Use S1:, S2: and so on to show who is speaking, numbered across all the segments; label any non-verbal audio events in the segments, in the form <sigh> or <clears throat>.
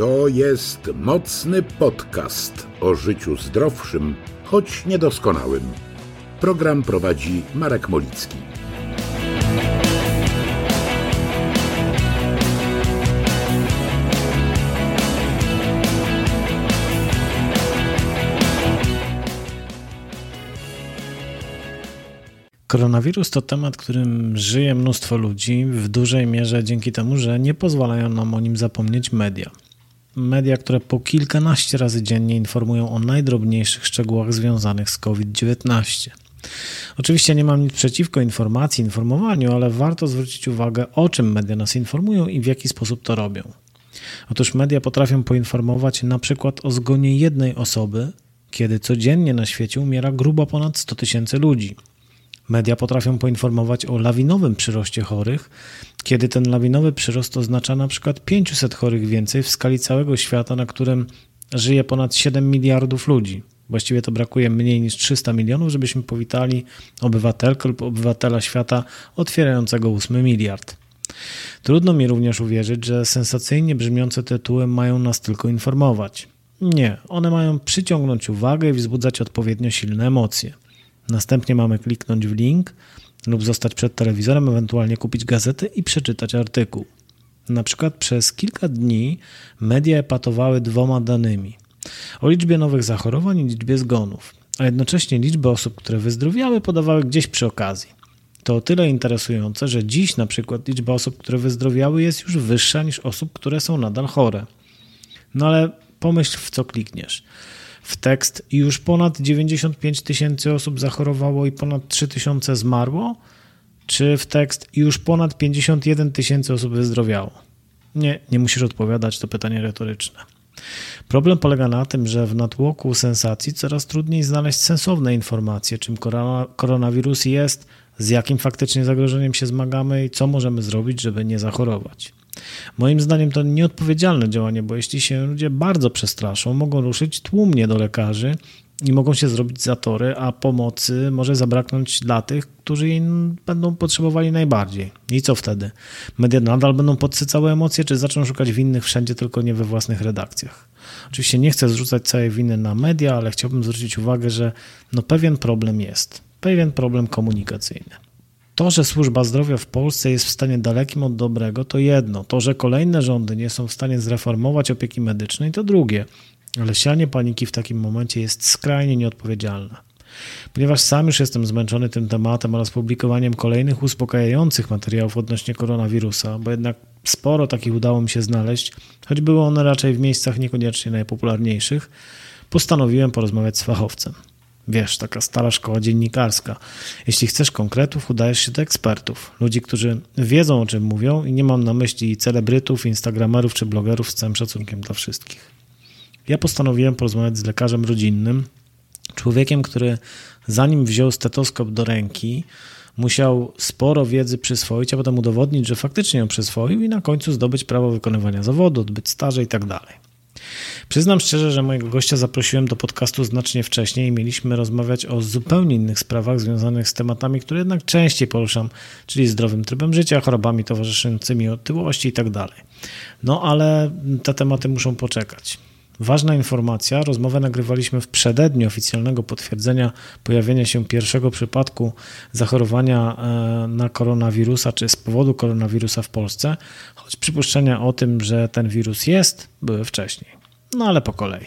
S1: To jest mocny podcast o życiu zdrowszym, choć niedoskonałym. Program prowadzi Marek Molicki.
S2: Koronawirus to temat, którym żyje mnóstwo ludzi, w dużej mierze dzięki temu, że nie pozwalają nam o nim zapomnieć media. Media, które po kilkanaście razy dziennie informują o najdrobniejszych szczegółach związanych z COVID-19. Oczywiście nie mam nic przeciwko informacji, informowaniu, ale warto zwrócić uwagę, o czym media nas informują i w jaki sposób to robią. Otóż media potrafią poinformować na przykład o zgonie jednej osoby, kiedy codziennie na świecie umiera grubo ponad 100 tysięcy ludzi. Media potrafią poinformować o lawinowym przyroście chorych, kiedy ten lawinowy przyrost oznacza na przykład 500 chorych więcej w skali całego świata, na którym żyje ponad 7 miliardów ludzi. Właściwie to brakuje mniej niż 300 milionów, żebyśmy powitali obywatelkę lub obywatela świata otwierającego 8 miliard. Trudno mi również uwierzyć, że sensacyjnie brzmiące tytuły mają nas tylko informować. Nie, one mają przyciągnąć uwagę i wzbudzać odpowiednio silne emocje. Następnie mamy kliknąć w link lub zostać przed telewizorem, ewentualnie kupić gazetę i przeczytać artykuł. Na przykład przez kilka dni media epatowały dwoma danymi: o liczbie nowych zachorowań i liczbie zgonów, a jednocześnie liczby osób, które wyzdrowiały, podawały gdzieś przy okazji. To o tyle interesujące, że dziś na przykład liczba osób, które wyzdrowiały, jest już wyższa niż osób, które są nadal chore. No ale pomyśl, w co klikniesz w tekst już ponad 95 tysięcy osób zachorowało i ponad 3 tysiące zmarło, czy w tekst już ponad 51 tysięcy osób wyzdrowiało? Nie, nie musisz odpowiadać, to pytanie retoryczne. Problem polega na tym, że w natłoku sensacji coraz trudniej znaleźć sensowne informacje, czym koronawirus jest, z jakim faktycznie zagrożeniem się zmagamy i co możemy zrobić, żeby nie zachorować. Moim zdaniem to nieodpowiedzialne działanie, bo jeśli się ludzie bardzo przestraszą, mogą ruszyć tłumnie do lekarzy i mogą się zrobić zatory, a pomocy może zabraknąć dla tych, którzy jej będą potrzebowali najbardziej. I co wtedy? Media nadal będą podsycały emocje, czy zaczną szukać winnych wszędzie, tylko nie we własnych redakcjach? Oczywiście nie chcę zrzucać całej winy na media, ale chciałbym zwrócić uwagę, że no pewien problem jest. Pewien problem komunikacyjny. To, że służba zdrowia w Polsce jest w stanie dalekim od dobrego, to jedno. To, że kolejne rządy nie są w stanie zreformować opieki medycznej, to drugie. Ale sianie paniki w takim momencie jest skrajnie nieodpowiedzialne. Ponieważ sam już jestem zmęczony tym tematem oraz publikowaniem kolejnych uspokajających materiałów odnośnie koronawirusa, bo jednak sporo takich udało mi się znaleźć, choć były one raczej w miejscach niekoniecznie najpopularniejszych, postanowiłem porozmawiać z fachowcem. Wiesz, taka stara szkoła dziennikarska. Jeśli chcesz konkretów, udajesz się do ekspertów. Ludzi, którzy wiedzą o czym mówią i nie mam na myśli celebrytów, instagramerów czy blogerów z całym szacunkiem dla wszystkich. Ja postanowiłem porozmawiać z lekarzem rodzinnym, człowiekiem, który zanim wziął stetoskop do ręki, musiał sporo wiedzy przyswoić, a potem udowodnić, że faktycznie ją przyswoił i na końcu zdobyć prawo wykonywania zawodu, odbyć staże i tak dalej. Przyznam szczerze, że mojego gościa zaprosiłem do podcastu znacznie wcześniej i mieliśmy rozmawiać o zupełnie innych sprawach związanych z tematami, które jednak częściej poruszam, czyli zdrowym trybem życia, chorobami towarzyszącymi otyłości i tak. No ale te tematy muszą poczekać. Ważna informacja, rozmowę nagrywaliśmy w przededniu oficjalnego potwierdzenia pojawienia się pierwszego przypadku zachorowania e, na koronawirusa, czy z powodu koronawirusa w Polsce, choć przypuszczenia o tym, że ten wirus jest, były wcześniej. No ale po kolei.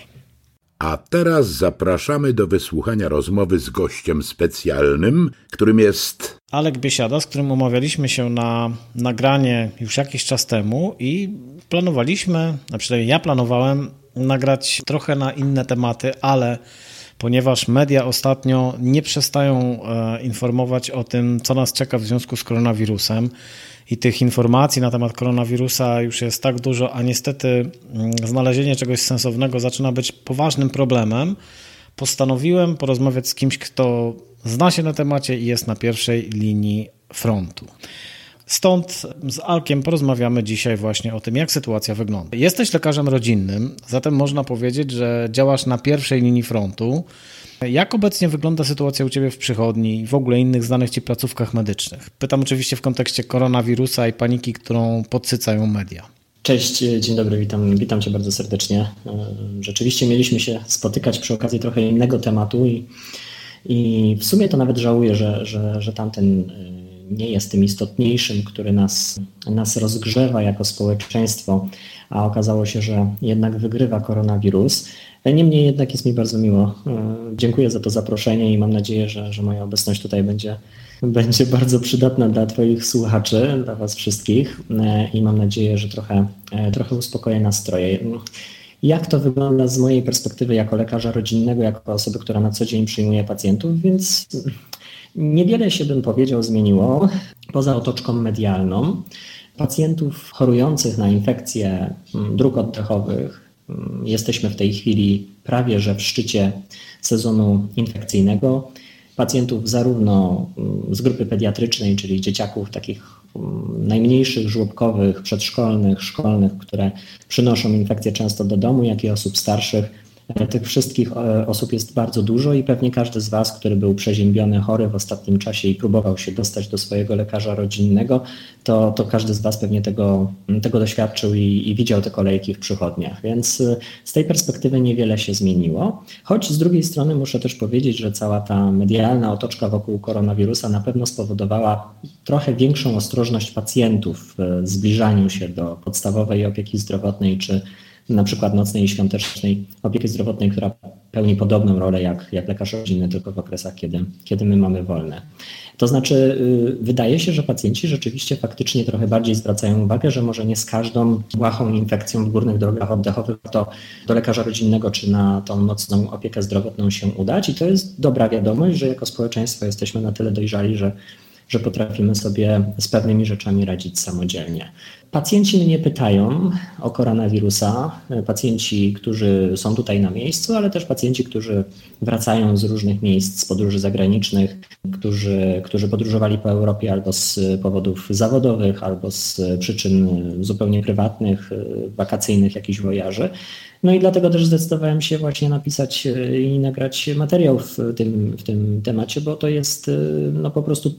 S1: A teraz zapraszamy do wysłuchania rozmowy z gościem specjalnym, którym jest
S2: Alek Biesiada, z którym umawialiśmy się na nagranie już jakiś czas temu i planowaliśmy, a przynajmniej ja planowałem nagrać trochę na inne tematy, ale ponieważ media ostatnio nie przestają e, informować o tym, co nas czeka w związku z koronawirusem, i tych informacji na temat koronawirusa już jest tak dużo, a niestety mm, znalezienie czegoś sensownego zaczyna być poważnym problemem, postanowiłem porozmawiać z kimś, kto zna się na temacie i jest na pierwszej linii frontu. Stąd z Alkiem porozmawiamy dzisiaj właśnie o tym, jak sytuacja wygląda. Jesteś lekarzem rodzinnym, zatem można powiedzieć, że działasz na pierwszej linii frontu. Jak obecnie wygląda sytuacja u Ciebie w przychodni i w ogóle innych znanych Ci placówkach medycznych? Pytam oczywiście w kontekście koronawirusa i paniki, którą podsycają media.
S3: Cześć, dzień dobry, witam, witam Cię bardzo serdecznie. Rzeczywiście mieliśmy się spotykać przy okazji trochę innego tematu i, i w sumie to nawet żałuję, że, że, że tamten nie jest tym istotniejszym, który nas, nas rozgrzewa jako społeczeństwo, a okazało się, że jednak wygrywa koronawirus. Niemniej jednak jest mi bardzo miło. Dziękuję za to zaproszenie i mam nadzieję, że, że moja obecność tutaj będzie, będzie bardzo przydatna dla Twoich słuchaczy, dla Was wszystkich i mam nadzieję, że trochę, trochę uspokoję nastroje. Jak to wygląda z mojej perspektywy jako lekarza rodzinnego, jako osoby, która na co dzień przyjmuje pacjentów, więc Niewiele się bym powiedział zmieniło poza otoczką medialną. Pacjentów chorujących na infekcje mm, dróg oddechowych mm, jesteśmy w tej chwili prawie że w szczycie sezonu infekcyjnego. Pacjentów zarówno mm, z grupy pediatrycznej, czyli dzieciaków takich najmniejszych, żłobkowych, przedszkolnych, szkolnych, które przynoszą infekcje często do domu, jak i osób starszych tych wszystkich e, osób jest bardzo dużo i pewnie każdy z Was, który był przeziębiony, chory w ostatnim czasie i próbował się dostać do swojego lekarza rodzinnego, to, to każdy z Was pewnie tego, tego doświadczył i, i widział te kolejki w przychodniach. Więc e, z tej perspektywy niewiele się zmieniło. Choć z drugiej strony muszę też powiedzieć, że cała ta medialna otoczka wokół koronawirusa na pewno spowodowała trochę większą ostrożność pacjentów w zbliżaniu się do podstawowej opieki zdrowotnej czy na przykład nocnej i świątecznej opieki zdrowotnej, która pełni podobną rolę jak, jak lekarz rodzinny, tylko w okresach, kiedy, kiedy my mamy wolne. To znaczy, y, wydaje się, że pacjenci rzeczywiście faktycznie trochę bardziej zwracają uwagę, że może nie z każdą błahą infekcją w górnych drogach oddechowych to do lekarza rodzinnego czy na tą nocną opiekę zdrowotną się udać. I to jest dobra wiadomość, że jako społeczeństwo jesteśmy na tyle dojrzali, że że potrafimy sobie z pewnymi rzeczami radzić samodzielnie. Pacjenci mnie pytają o koronawirusa, pacjenci, którzy są tutaj na miejscu, ale też pacjenci, którzy wracają z różnych miejsc, z podróży zagranicznych, którzy, którzy podróżowali po Europie albo z powodów zawodowych, albo z przyczyn zupełnie prywatnych, wakacyjnych, jakichś wojaży. No i dlatego też zdecydowałem się właśnie napisać e, i nagrać materiał w tym, w tym temacie, bo to jest e, no po prostu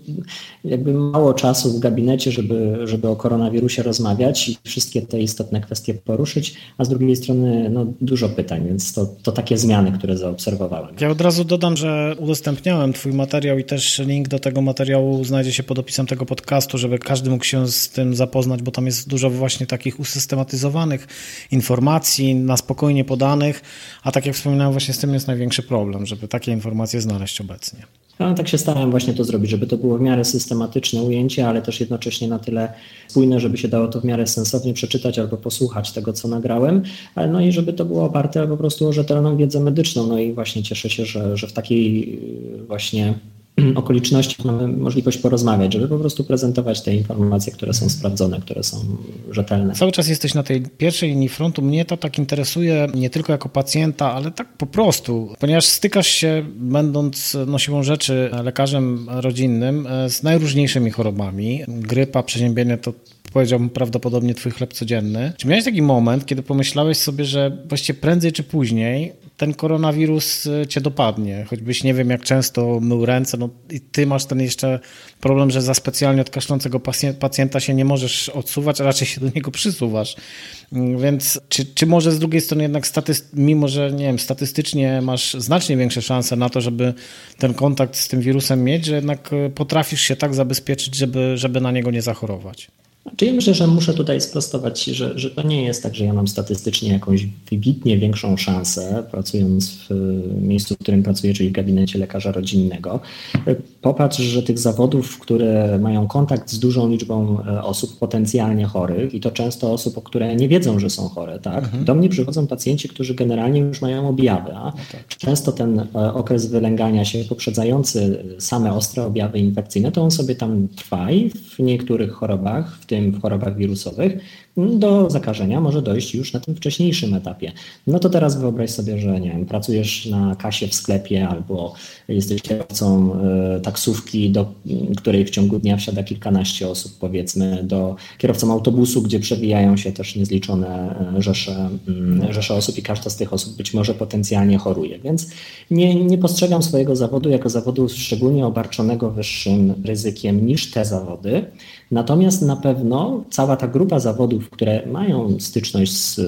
S3: jakby mało czasu w gabinecie, żeby, żeby o koronawirusie rozmawiać i wszystkie te istotne kwestie poruszyć, a z drugiej strony no, dużo pytań, więc to, to takie zmiany, które zaobserwowałem.
S2: Ja od razu dodam, że udostępniałem Twój materiał i też link do tego materiału znajdzie się pod opisem tego podcastu, żeby każdy mógł się z tym zapoznać, bo tam jest dużo właśnie takich usystematyzowanych informacji na spokojnie spokojnie podanych, a tak jak wspominałem, właśnie z tym jest największy problem, żeby takie informacje znaleźć obecnie.
S3: Ja tak się starałem właśnie to zrobić, żeby to było w miarę systematyczne ujęcie, ale też jednocześnie na tyle spójne, żeby się dało to w miarę sensownie przeczytać albo posłuchać tego, co nagrałem, no i żeby to było oparte po prostu o rzetelną wiedzę medyczną. No i właśnie cieszę się, że, że w takiej właśnie <clears throat> okolicznościach mamy możliwość porozmawiać, żeby po prostu prezentować te informacje, które są sprawdzone, które są rzetelne.
S2: Cały czas jesteś na tej pierwszej linii frontu. Mnie to tak interesuje nie tylko jako pacjenta, ale tak po prostu, ponieważ stykasz się, będąc no, siłą rzeczy lekarzem rodzinnym, e, z najróżniejszymi chorobami. Grypa, przeziębienie to powiedziałbym prawdopodobnie twój chleb codzienny. Czy miałeś taki moment, kiedy pomyślałeś sobie, że właściwie prędzej czy później ten koronawirus e, cię dopadnie, choćbyś nie wiem jak często mył ręce, no i ty masz ten jeszcze problem, że za specjalnie od kaszlącego pacjenta się nie możesz odsuwać, a raczej się do niego przysuwasz. Mm, więc czy, czy może z drugiej strony jednak, mimo że nie wiem, statystycznie masz znacznie większe szanse na to, żeby ten kontakt z tym wirusem mieć, że jednak e, potrafisz się tak zabezpieczyć, żeby, żeby na niego nie zachorować?
S3: Czyli myślę, że muszę tutaj sprostować, że, że to nie jest tak, że ja mam statystycznie jakąś wybitnie większą szansę, pracując w miejscu, w którym pracuję, czyli w gabinecie lekarza rodzinnego. Popatrz, że tych zawodów, które mają kontakt z dużą liczbą e, osób potencjalnie chorych, i to często osób, które nie wiedzą, że są chore, tak? Mhm. Do mnie przychodzą pacjenci, którzy generalnie już mają objawy, a no tak. często ten e, okres wylęgania się poprzedzający same ostre objawy infekcyjne, to on sobie tam trwa i w niektórych chorobach, w tym tym w chorobach wirusowych, do zakażenia może dojść już na tym wcześniejszym etapie. No to teraz wyobraź sobie, że nie wiem, pracujesz na kasie w sklepie albo jesteś kierowcą e, taksówki, do której w ciągu dnia wsiada kilkanaście osób, powiedzmy, do kierowcą autobusu, gdzie przewijają się też niezliczone e, rzesze, mm, rzesze osób i każda z tych osób być może potencjalnie choruje. Więc nie, nie postrzegam swojego zawodu jako zawodu szczególnie obarczonego wyższym ryzykiem niż te zawody. Natomiast na pewno cała ta grupa zawodów, które mają styczność z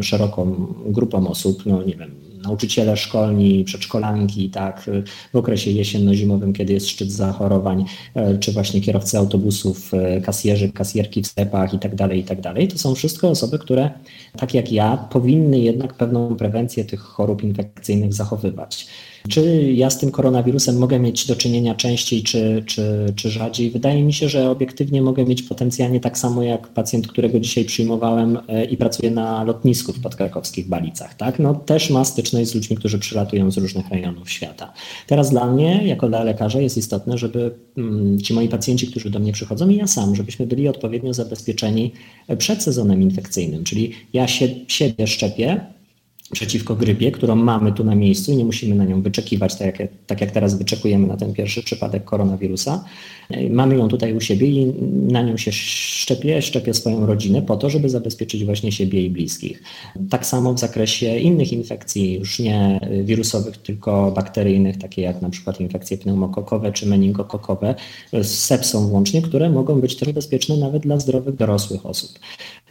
S3: szeroką grupą osób, no nie wiem, nauczyciele szkolni, przedszkolanki, tak, w okresie jesienno-zimowym, kiedy jest szczyt zachorowań, e, czy właśnie kierowcy autobusów, e, kasjerzy, kasjerki w sklepach i tak dalej, i tak dalej. To są wszystko osoby, które, tak jak ja, powinny jednak pewną prewencję tych chorób infekcyjnych zachowywać. Czy ja z tym koronawirusem mogę mieć do czynienia częściej czy, czy, czy rzadziej? Wydaje mi się, że obiektywnie mogę mieć potencjalnie tak samo jak pacjent, którego dzisiaj przyjmowałem e, i pracuje na lotnisku w podkrakowskich Balicach. Tak? No, też ma styczność z ludźmi, którzy przylatują z różnych rejonów świata. Teraz dla mnie, jako dla lekarza, jest istotne, żeby mm, ci moi pacjenci, którzy do mnie przychodzą i ja sam, żebyśmy byli odpowiednio zabezpieczeni przed sezonem infekcyjnym. Czyli ja się, siebie szczepię, przeciwko grypie, którą mamy tu na miejscu i nie musimy na nią wyczekiwać, tak jak, tak jak teraz wyczekujemy na ten pierwszy przypadek koronawirusa. Mamy ją tutaj u siebie i na nią się szczepię, szczepię swoją rodzinę po to, żeby zabezpieczyć właśnie siebie i bliskich. Tak samo w zakresie innych infekcji, już nie wirusowych, tylko bakteryjnych, takie jak na przykład infekcje pneumokokowe czy meningokokowe, z sepsą włącznie, które mogą być też bezpieczne nawet dla zdrowych dorosłych osób.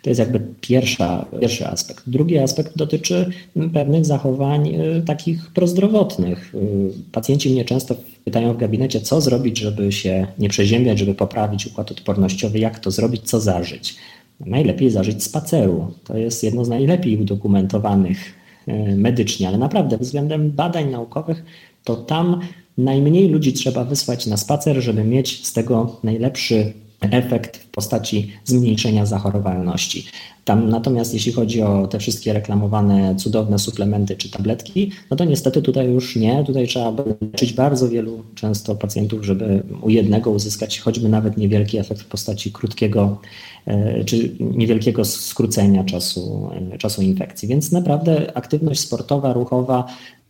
S3: To jest jakby pierwsza, pierwszy aspekt. Drugi aspekt dotyczy pewnych zachowań y, takich prozdrowotnych. Y, pacjenci mnie często pytają w gabinecie, co zrobić, żeby się nie przeziębiać, żeby poprawić układ odpornościowy, jak to zrobić, co zażyć. Najlepiej zażyć spaceru. To jest jedno z najlepiej udokumentowanych y, medycznie, ale naprawdę względem badań naukowych, to tam najmniej ludzi trzeba wysłać na spacer, żeby mieć z tego najlepszy efekt w postaci zmniejszenia zachorowalności. Tam natomiast jeśli chodzi o te wszystkie reklamowane cudowne suplementy czy tabletki, no to niestety tutaj już nie. Tutaj trzeba leczyć bardzo wielu często pacjentów, żeby u jednego uzyskać choćby nawet niewielki efekt w postaci krótkiego e, czy niewielkiego skrócenia czasu, e, czasu infekcji. Więc naprawdę aktywność sportowa, ruchowa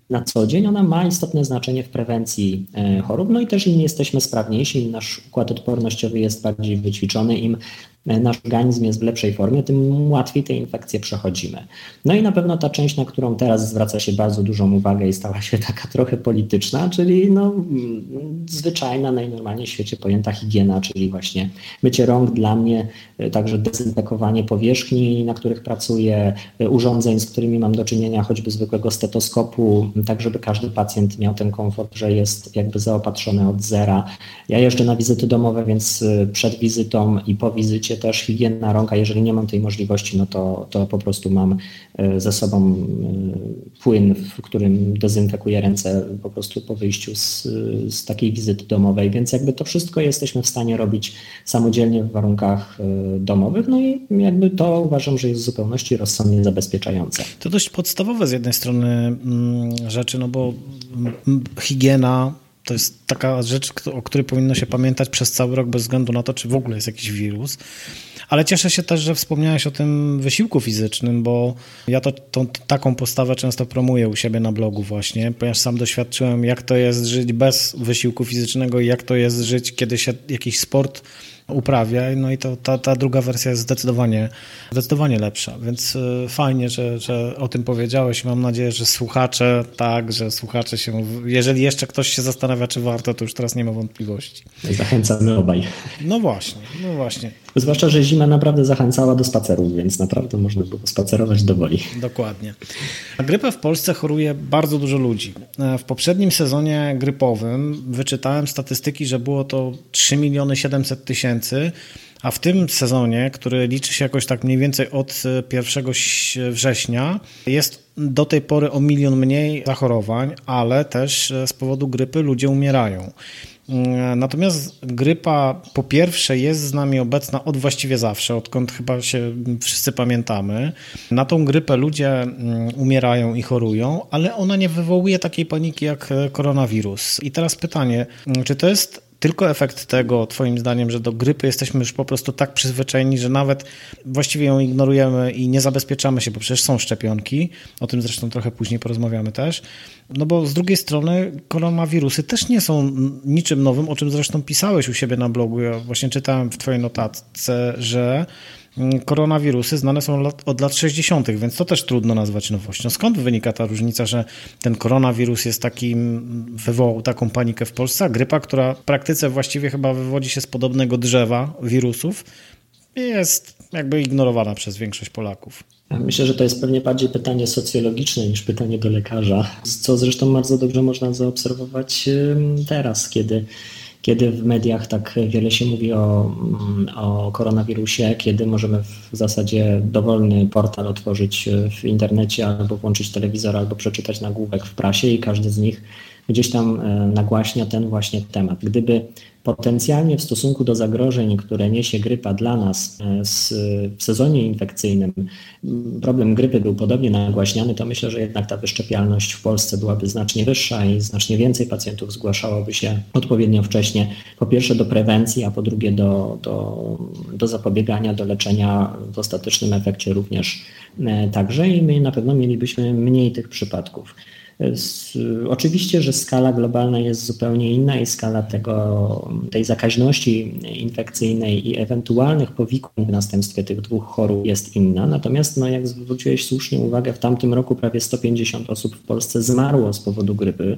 S3: na co dzień, ona ma istotne znaczenie w prewencji e, chorób. No i też im jesteśmy sprawniejsi, im nasz układ odpornościowy jest bardziej wyćwiczony, im nasz organizm jest w lepszej formie, tym łatwiej te infekcje przechodzimy. No i na pewno ta część, na którą teraz zwraca się bardzo dużą uwagę i stała się <laughs> taka trochę polityczna, czyli no, zwyczajna, najnormalniej w świecie pojęta higiena, czyli właśnie mycie rąk dla mnie, e, także dezynfekowanie powierzchni, na których pracuję, e, urządzeń, z którymi mam do czynienia, choćby zwykłego stetoskopu, tak żeby każdy pacjent miał ten komfort, że jest jakby zaopatrzony od zera. Ja jeżdżę na wizyty domowe, więc e, przed wizytą i po wizycie też higiena rąk, a jeżeli nie mam tej możliwości, no to, to po prostu mam e, ze sobą e, płyn, w którym dezynfekuję ręce po prostu po wyjściu z, z takiej wizyty domowej, więc jakby to wszystko jesteśmy w stanie robić samodzielnie w warunkach e, domowych, no i jakby to uważam, że jest w zupełności rozsądnie zabezpieczające.
S2: To dość podstawowe z jednej strony mm, rzeczy, no bo mm, higiena to jest taka rzecz, o której powinno się pamiętać przez cały rok, bez względu na to, czy w ogóle jest jakiś wirus. Ale cieszę się też, że wspomniałeś o tym wysiłku fizycznym, bo ja to, tą, taką postawę często promuję u siebie na blogu właśnie, ponieważ sam doświadczyłem, jak to jest żyć bez wysiłku fizycznego i jak to jest żyć, kiedy się jakiś sport uprawia. No i to, ta, ta druga wersja jest zdecydowanie, zdecydowanie lepsza, więc y, fajnie, że, że o tym powiedziałeś. Mam nadzieję, że słuchacze, tak, że słuchacze się, jeżeli jeszcze ktoś się zastanawia, czy warto, to już teraz nie ma wątpliwości.
S3: Zachęcamy obaj.
S2: No właśnie, no właśnie.
S3: Zwłaszcza, że zima naprawdę zachęcała do spacerów, więc naprawdę można było spacerować do woli.
S2: Dokładnie. Na grypę w Polsce choruje bardzo dużo ludzi. W poprzednim sezonie grypowym wyczytałem statystyki, że było to 3 miliony 700 tysięcy, a w tym sezonie, który liczy się jakoś tak mniej więcej od 1 września, jest do tej pory o milion mniej zachorowań, ale też z powodu grypy ludzie umierają. Mm, natomiast grypa po pierwsze jest z nami obecna od właściwie zawsze, odkąd chyba się wszyscy pamiętamy. Na tą grypę ludzie mm, umierają i chorują, ale ona nie wywołuje takiej paniki jak koronawirus. I teraz pytanie, mm, czy to jest tylko efekt tego, Twoim zdaniem, że do grypy jesteśmy już po prostu tak przyzwyczajeni, że nawet właściwie ją ignorujemy i nie zabezpieczamy się, bo przecież są szczepionki, o tym zresztą trochę później porozmawiamy też. No bo z drugiej strony koronawirusy też nie są niczym nowym, o czym zresztą pisałeś u siebie na blogu. Ja właśnie czytałem w Twojej notatce, że koronawirusy znane są od lat 60., więc to też trudno nazwać nowością. Skąd wynika ta różnica, że ten koronawirus jest takim, wywołał taką panikę w Polsce, a grypa, która w praktyce właściwie chyba wywodzi się z podobnego drzewa wirusów, jest jakby ignorowana przez większość Polaków.
S3: Myślę, że to jest pewnie bardziej pytanie socjologiczne niż pytanie do lekarza, co zresztą bardzo dobrze można zaobserwować teraz, kiedy kiedy w mediach tak wiele się mówi o, mm, o koronawirusie, kiedy możemy w zasadzie dowolny portal otworzyć w internecie albo włączyć telewizor, albo przeczytać nagłówek w prasie i każdy z nich gdzieś tam e, nagłaśnia ten właśnie temat. Gdyby potencjalnie w stosunku do zagrożeń, które niesie grypa dla nas e, w sezonie infekcyjnym, problem grypy był podobnie nagłaśniany, to myślę, że jednak ta wyszczepialność w Polsce byłaby znacznie wyższa i znacznie więcej pacjentów zgłaszałoby się odpowiednio wcześnie, po pierwsze do prewencji, a po drugie do, do, do zapobiegania, do leczenia w ostatecznym efekcie również e, także i my na pewno mielibyśmy mniej tych przypadków. Oczywiście, że skala globalna jest zupełnie inna i skala tego, tej zakaźności infekcyjnej i ewentualnych powikłań w następstwie tych dwóch chorób jest inna. Natomiast, no, jak zwróciłeś słusznie uwagę, w tamtym roku prawie 150 osób w Polsce zmarło z powodu grypy.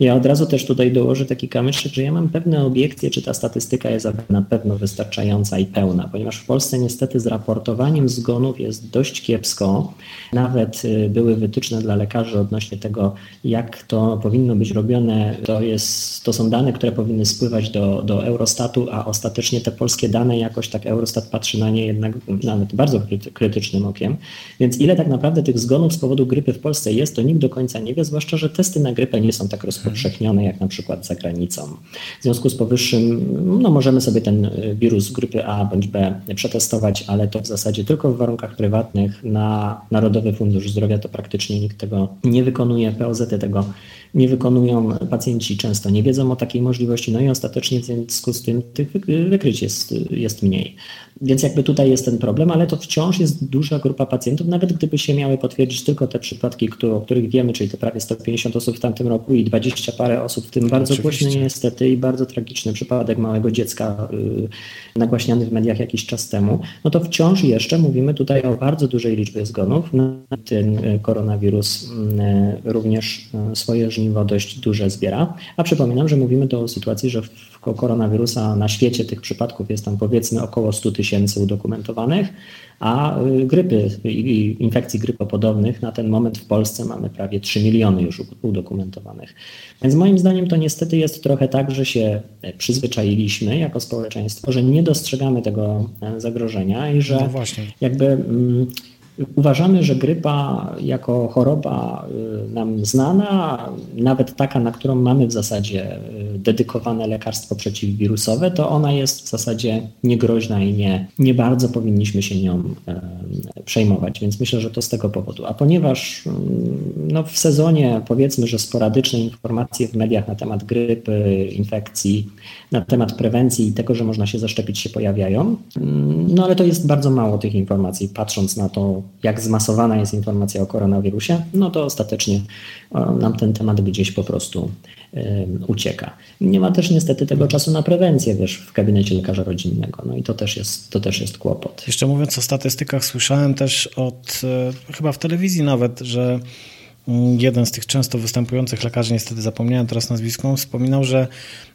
S3: Ja od razu też tutaj dołożę taki kamyczek, że ja mam pewne obiekcje, czy ta statystyka jest na pewno wystarczająca i pełna, ponieważ w Polsce niestety z raportowaniem zgonów jest dość kiepsko. Nawet y, były wytyczne dla lekarzy odnośnie tego, jak to powinno być robione, to, jest, to są dane, które powinny spływać do, do Eurostatu, a ostatecznie te polskie dane jakoś tak Eurostat patrzy na nie jednak nawet bardzo krytycznym okiem. Więc ile tak naprawdę tych zgonów z powodu grypy w Polsce jest, to nikt do końca nie wie, zwłaszcza, że testy na grypę nie są tak rozpowszechnione jak na przykład za granicą. W związku z powyższym, no możemy sobie ten wirus grypy A bądź B przetestować, ale to w zasadzie tylko w warunkach prywatnych na Narodowy Fundusz Zdrowia to praktycznie nikt tego nie wykonuje. POZ tego nie wykonują, pacjenci często nie wiedzą o takiej możliwości, no i ostatecznie w związku z tym tych wykryć jest, jest mniej. Więc jakby tutaj jest ten problem, ale to wciąż jest duża grupa pacjentów, nawet gdyby się miały potwierdzić tylko te przypadki, które, o których wiemy, czyli te prawie 150 osób w tamtym roku i 20 parę osób, w tym bardzo głośny niestety i bardzo tragiczny przypadek małego dziecka yy, nagłaśniany w mediach jakiś czas temu, no to wciąż jeszcze mówimy tutaj o bardzo dużej liczbie zgonów. Ten y, koronawirus yy, również yy, swoje żniwo dość duże zbiera. A przypominam, że mówimy tu o sytuacji, że w koronawirusa na świecie tych przypadków jest tam powiedzmy około 100 tysięcy udokumentowanych, a y, grypy i infekcji grypopodobnych na ten moment w Polsce mamy prawie 3 miliony już udokumentowanych. Więc moim zdaniem to niestety jest trochę tak, że się przyzwyczailiśmy jako społeczeństwo, że nie dostrzegamy tego e, zagrożenia i że no jakby mm, Uważamy, że grypa jako choroba y, nam znana, nawet taka, na którą mamy w zasadzie y, dedykowane lekarstwo przeciwwirusowe, to ona jest w zasadzie niegroźna i nie, nie bardzo powinniśmy się nią y, przejmować. Więc myślę, że to z tego powodu. A ponieważ no, w sezonie powiedzmy, że sporadyczne informacje w mediach na temat grypy, infekcji, na temat prewencji i tego, że można się zaszczepić się pojawiają, no ale to jest bardzo mało tych informacji, patrząc na to, jak zmasowana jest informacja o koronawirusie, no to ostatecznie nam ten temat gdzieś po prostu ucieka. Nie ma też niestety tego czasu na prewencję, wiesz, w gabinecie lekarza rodzinnego. No i to też jest, to też jest kłopot.
S2: Jeszcze mówiąc o statystykach, słyszałem też od, e, chyba w telewizji nawet, że mm, jeden z tych często występujących lekarzy, niestety zapomniałem teraz nazwiską, wspominał, że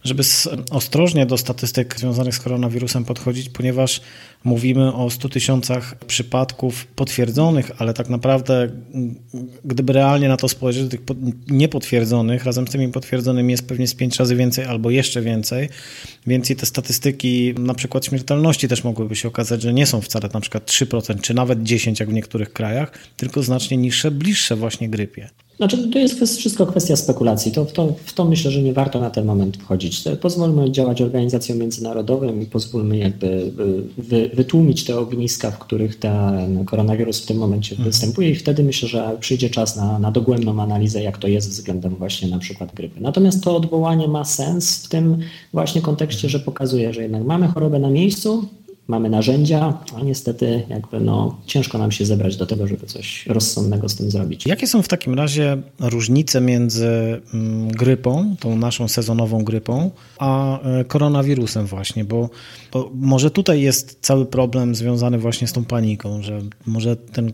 S2: żeby ostrożnie do statystyk związanych z koronawirusem podchodzić, ponieważ mówimy o 100 tysiącach przypadków potwierdzonych, ale tak naprawdę, gdyby realnie na to spojrzeć, tych niepotwierdzonych, razem z tymi potwierdzonymi jest pewnie z 5 razy więcej albo jeszcze więcej, więc i te statystyki na przykład śmiertelności też mogłyby się okazać, że nie są wcale na przykład 3% czy nawet 10% jak w niektórych krajach, tylko znacznie niższe, bliższe właśnie grypie.
S3: Znaczy, to jest wszystko kwestia spekulacji. To, w, to, w to myślę, że nie warto na ten moment wchodzić. Pozwólmy działać organizacjom międzynarodowym i pozwólmy jakby wy, wytłumić te ogniska, w których ten koronawirus w tym momencie mhm. występuje i wtedy myślę, że przyjdzie czas na, na dogłębną analizę, jak to jest względem właśnie na przykład grypy. Natomiast to odwołanie ma sens w tym właśnie kontekście, że pokazuje, że jednak mamy chorobę na miejscu, mamy narzędzia, a niestety jakby no, ciężko nam się zebrać do tego, żeby coś rozsądnego z tym zrobić.
S2: Jakie są w takim razie różnice między mm, grypą, tą naszą sezonową grypą, a e, koronawirusem właśnie, bo, bo może tutaj jest cały problem związany właśnie z tą paniką, że może ten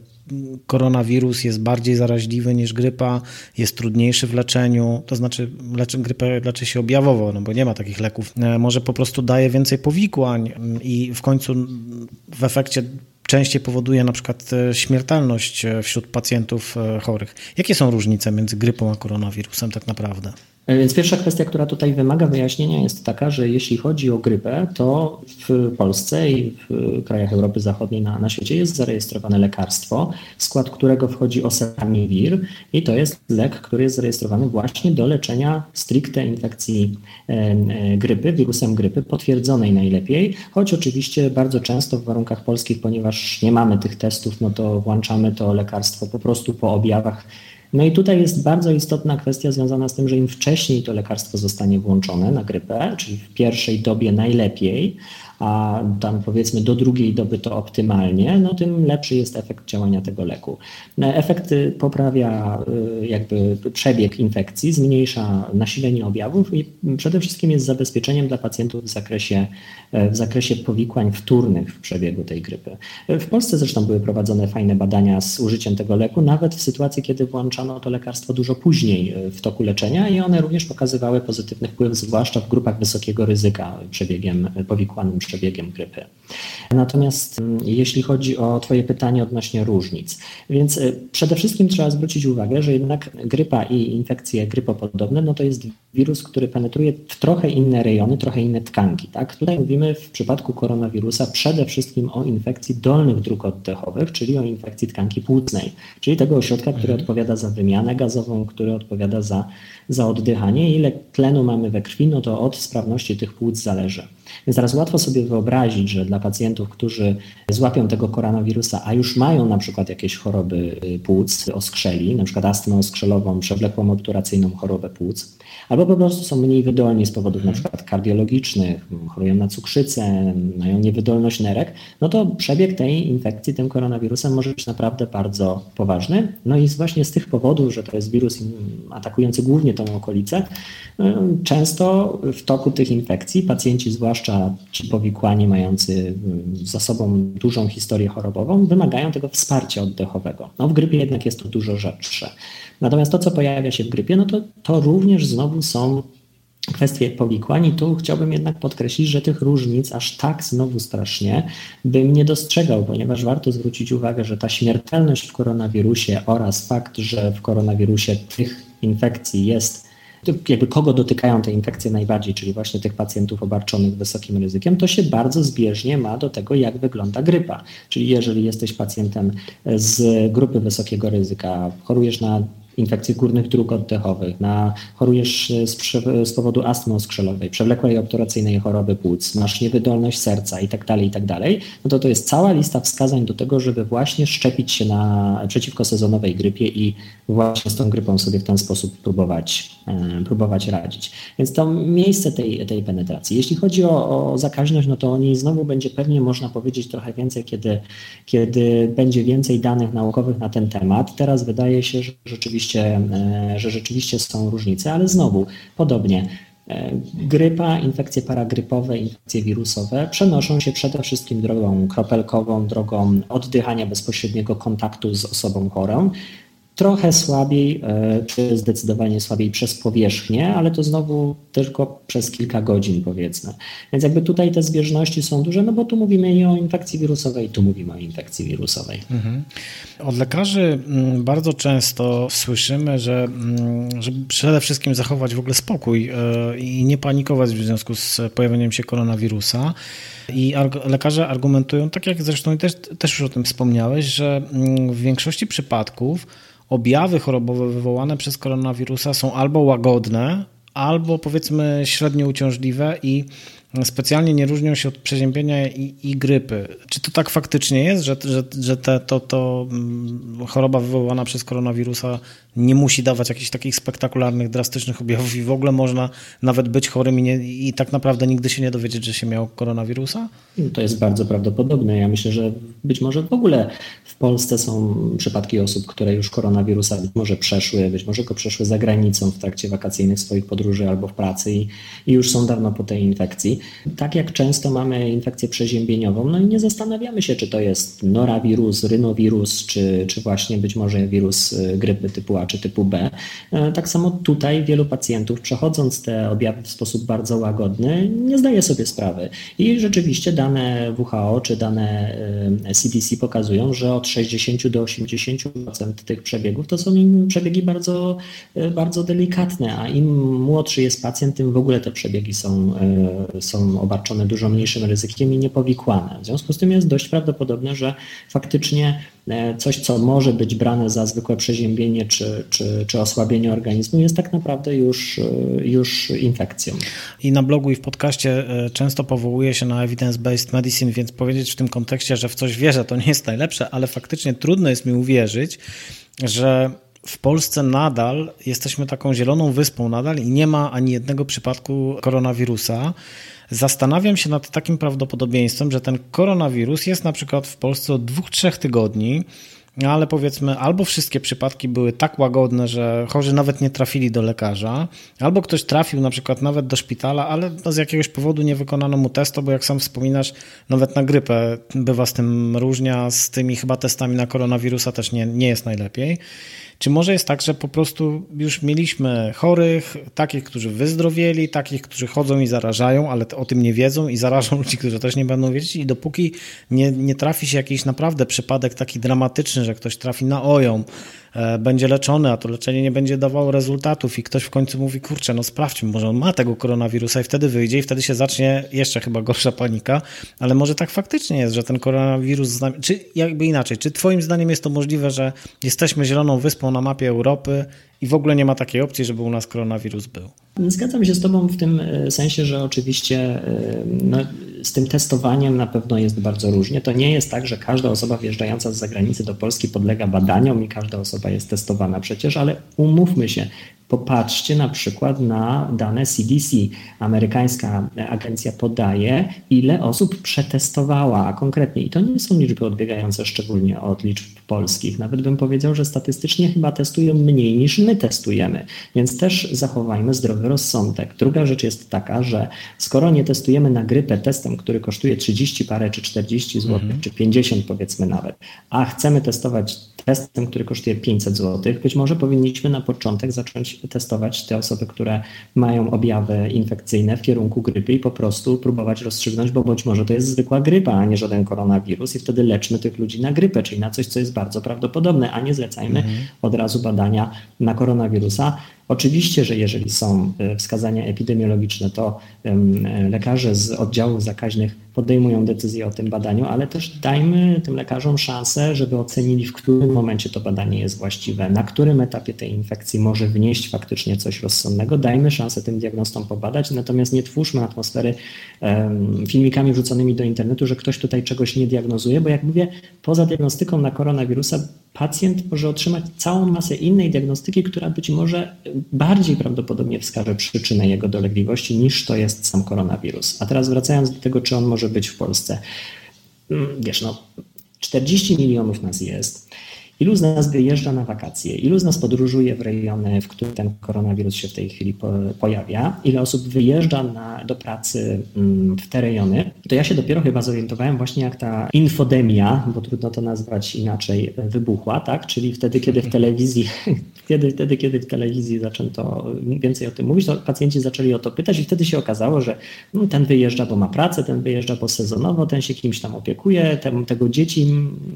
S2: koronawirus jest bardziej zaraźliwy niż grypa, jest trudniejszy w leczeniu, to znaczy leczy, grypę leczy się objawowo, no bo nie ma takich leków. E, może po prostu daje więcej powikłań mm, i w końcu w efekcie częściej powoduje na przykład e, śmiertelność e, wśród pacjentów chorych. Jakie są różnice między grypą a koronawirusem tak naprawdę?
S3: E, więc pierwsza kwestia, która tutaj wymaga wyjaśnienia, jest taka, że jeśli chodzi o grypę, to w Polsce i w krajach Europy Zachodniej na, na świecie jest zarejestrowane lekarstwo, w skład którego wchodzi oseltamivir i to jest lek, który jest zarejestrowany właśnie do leczenia stricte infekcji e, e, grypy, wirusem grypy, potwierdzonej najlepiej, choć oczywiście bardzo często w warunkach polskich, ponieważ nie mamy tych testów, no to włączamy to lekarstwo po prostu po objawach no i tutaj jest bardzo istotna kwestia związana z tym, że im wcześniej to lekarstwo zostanie włączone na grypę, czyli w pierwszej dobie najlepiej, a tam powiedzmy do drugiej doby to optymalnie, no tym lepszy jest efekt działania tego leku. Efekt poprawia y, jakby przebieg infekcji, zmniejsza nasilenie objawów i przede wszystkim jest zabezpieczeniem dla pacjentów w zakresie, w zakresie powikłań wtórnych w przebiegu tej grypy. W Polsce zresztą były prowadzone fajne badania z użyciem tego leku, nawet w sytuacji, kiedy włączano to lekarstwo dużo później w toku leczenia i one również pokazywały pozytywny wpływ, zwłaszcza w grupach wysokiego ryzyka przebiegiem powikłanym przebiegiem grypy. Natomiast mm, jeśli chodzi o Twoje pytanie odnośnie różnic, więc y, przede wszystkim trzeba zwrócić uwagę, że jednak grypa i infekcje grypopodobne, no to jest wirus, który penetruje w trochę inne rejony, trochę inne tkanki. Tak? Tutaj mówimy w przypadku koronawirusa przede wszystkim o infekcji dolnych dróg oddechowych, czyli o infekcji tkanki płucnej, czyli tego ośrodka, który mhm. odpowiada za wymianę gazową, który odpowiada za, za oddychanie. Ile tlenu mamy we krwi, no to od sprawności tych płuc zależy. Więc teraz łatwo sobie wyobrazić, że dla pacjentów, którzy złapią tego koronawirusa, a już mają na przykład jakieś choroby y, płuc, oskrzeli, na przykład astmę oskrzelową, przewlekłą obturacyjną chorobę płuc, albo po prostu są mniej wydolni z powodów na przykład kardiologicznych, chorują na cukrzycę, mają niewydolność nerek, no to przebieg tej infekcji tym koronawirusem może być naprawdę bardzo poważny. No i właśnie z tych powodów, że to jest wirus atakujący głównie tą okolicę, y, często w toku tych infekcji pacjenci, zwłaszcza ci powikłani mający y, za sobą dużą historię chorobową, wymagają tego wsparcia oddechowego. No w grypie jednak jest to dużo rzadsze. Natomiast to, co pojawia się w grypie, no to, to również znowu są kwestie powikłań i tu chciałbym jednak podkreślić, że tych różnic aż tak znowu strasznie bym nie dostrzegał, ponieważ warto zwrócić uwagę, że ta śmiertelność w koronawirusie oraz fakt, że w koronawirusie tych infekcji jest jakby kogo dotykają te infekcje najbardziej, czyli właśnie tych pacjentów obarczonych wysokim ryzykiem, to się bardzo zbieżnie ma do tego, jak wygląda grypa. Czyli jeżeli jesteś pacjentem z grupy wysokiego ryzyka, chorujesz na infekcji górnych dróg oddechowych, na, chorujesz z, z powodu astmy oskrzelowej, przewlekłej obturacyjnej choroby płuc, masz niewydolność serca itd., tak itd., tak no to to jest cała lista wskazań do tego, żeby właśnie szczepić się na, przeciwko sezonowej grypie i właśnie z tą grypą sobie w ten sposób próbować, e, próbować radzić. Więc to miejsce tej, tej penetracji. Jeśli chodzi o, o zakaźność, no to o niej znowu będzie pewnie można powiedzieć trochę więcej, kiedy, kiedy będzie więcej danych naukowych na ten temat. Teraz wydaje się, że rzeczywiście rzeczywiście, e, że rzeczywiście są różnice, ale znowu podobnie. E, grypa, infekcje paragrypowe, infekcje wirusowe przenoszą się przede wszystkim drogą kropelkową, drogą oddychania bezpośredniego kontaktu z osobą chorą trochę słabiej, e, czy zdecydowanie słabiej przez powierzchnię, ale to znowu tylko przez kilka godzin powiedzmy. Więc jakby tutaj te zbieżności są duże, no bo tu mówimy i o infekcji wirusowej, tu mówimy o infekcji wirusowej. Mhm.
S2: Od lekarzy mm, bardzo często słyszymy, że mm, żeby przede wszystkim zachować w ogóle spokój e, i nie panikować w związku z pojawieniem się koronawirusa. I lekarze argumentują, tak jak zresztą też, też już o tym wspomniałeś, że mm, w większości przypadków objawy chorobowe wywołane przez koronawirusa są albo łagodne, albo powiedzmy średnio uciążliwe i specjalnie nie różnią się od przeziębienia i, i grypy. Czy to tak faktycznie jest, że, że, że te, to, to mm, choroba wywołana przez koronawirusa nie musi dawać jakichś takich spektakularnych, drastycznych objawów i w ogóle można nawet być chorym i, nie, i tak naprawdę nigdy się nie dowiedzieć, że się miał koronawirusa?
S3: To jest bardzo prawdopodobne. Ja myślę, że być może w ogóle w Polsce są przypadki osób, które już koronawirusa być może przeszły, być może go przeszły za granicą w trakcie wakacyjnych swoich podróży albo w pracy i, i już są dawno po tej infekcji. Tak jak często mamy infekcję przeziębieniową, no i nie zastanawiamy się, czy to jest norawirus, rynowirus, czy, czy właśnie być może wirus y, grypy typu A czy typu B. E, tak samo tutaj wielu pacjentów, przechodząc te objawy w sposób bardzo łagodny, nie zdaje sobie sprawy. I rzeczywiście dane WHO czy dane CDC y, pokazują, że od 60 do 80% tych przebiegów to są przebiegi bardzo, y, bardzo delikatne, a im młodszy jest pacjent, tym w ogóle te przebiegi są, są obarczone dużo mniejszym ryzykiem i niepowikłane. W związku z tym jest dość prawdopodobne, że faktycznie e, coś, co może być brane za zwykłe przeziębienie czy, czy, czy osłabienie organizmu, jest tak naprawdę już, e, już infekcją.
S2: I na blogu i w podcaście e, często powołuje się na evidence-based medicine, więc powiedzieć w tym kontekście, że w coś wierzę, to nie jest najlepsze, ale faktycznie trudno jest mi uwierzyć, że w Polsce nadal jesteśmy taką zieloną wyspą nadal i nie ma ani jednego przypadku koronawirusa. Zastanawiam się nad takim prawdopodobieństwem, że ten koronawirus jest na przykład w Polsce od dwóch, trzech tygodni, ale powiedzmy, albo wszystkie przypadki były tak łagodne, że chorzy nawet nie trafili do lekarza, albo ktoś trafił na przykład nawet do szpitala, ale z jakiegoś powodu nie wykonano mu testu, bo jak sam wspominasz, nawet na grypę bywa z tym różnia, z tymi chyba testami na koronawirusa też nie, nie jest najlepiej. Czy może jest tak, że po prostu już mieliśmy chorych, takich, którzy wyzdrowieli, takich, którzy chodzą i zarażają, ale o tym nie wiedzą i zarażą ludzi, którzy też nie będą wiedzieć? I dopóki nie, nie trafi się jakiś naprawdę przypadek taki dramatyczny, że ktoś trafi na oją, będzie leczony, a to leczenie nie będzie dawało rezultatów. I ktoś w końcu mówi, kurczę, no sprawdźmy, może on ma tego koronawirusa i wtedy wyjdzie i wtedy się zacznie jeszcze chyba gorsza panika, ale może tak faktycznie jest, że ten koronawirus, czy jakby inaczej, czy twoim zdaniem jest to możliwe, że jesteśmy zieloną wyspą na mapie Europy i w ogóle nie ma takiej opcji, żeby u nas koronawirus był?
S3: Zgadzam się z Tobą w tym e, sensie, że oczywiście e, no, z tym testowaniem na pewno jest bardzo różnie. To nie jest tak, że każda osoba wjeżdżająca z zagranicy do Polski podlega badaniom i każda osoba jest testowana przecież, ale umówmy się, Popatrzcie na przykład na dane CDC. Amerykańska agencja podaje, ile osób przetestowała, a konkretnie, i to nie są liczby odbiegające szczególnie od liczb polskich. Nawet bym powiedział, że statystycznie chyba testują mniej niż my testujemy, więc też zachowajmy zdrowy rozsądek. Druga rzecz jest taka, że skoro nie testujemy na grypę testem, który kosztuje 30 parę czy 40 zł, mhm. czy 50 powiedzmy nawet, a chcemy testować testem, który kosztuje 500 zł, być może powinniśmy na początek zacząć testować te osoby, które mają objawy infekcyjne w kierunku grypy i po prostu próbować rozstrzygnąć, bo być może to jest zwykła grypa, a nie żaden koronawirus i wtedy leczmy tych ludzi na grypę, czyli na coś, co jest bardzo prawdopodobne, a nie zlecajmy mhm. od razu badania na koronawirusa. Oczywiście, że jeżeli są e, wskazania epidemiologiczne, to lekarze z oddziałów zakaźnych podejmują decyzję o tym badaniu, ale też dajmy tym lekarzom szansę, żeby ocenili, w którym momencie to badanie jest właściwe, na którym etapie tej infekcji może wnieść faktycznie coś rozsądnego. Dajmy szansę tym diagnostom pobadać, natomiast nie twórzmy atmosfery filmikami wrzuconymi do internetu, że ktoś tutaj czegoś nie diagnozuje, bo jak mówię, poza diagnostyką na koronawirusa pacjent może otrzymać całą masę innej diagnostyki, która być może bardziej prawdopodobnie wskaże przyczynę jego dolegliwości niż to jest sam koronawirus. A teraz wracając do tego, czy on może być w Polsce. Mm, wiesz, no, 40 milionów nas jest. Ilu z nas wyjeżdża na wakacje? Ilu z nas podróżuje w rejony, w których ten koronawirus się w tej chwili po, pojawia? Ile osób wyjeżdża na, do pracy mm, w te rejony? To ja się dopiero chyba zorientowałem właśnie, jak ta infodemia, bo trudno to nazwać inaczej, wybuchła, tak? Czyli wtedy, kiedy w telewizji, <laughs> kiedy, wtedy, kiedy w telewizji zaczęto więcej o tym mówić, to pacjenci zaczęli o to pytać i wtedy się okazało, że no, ten wyjeżdża, bo ma pracę, ten wyjeżdża, bo sezonowo, ten się kimś tam opiekuje, ten, tego dzieci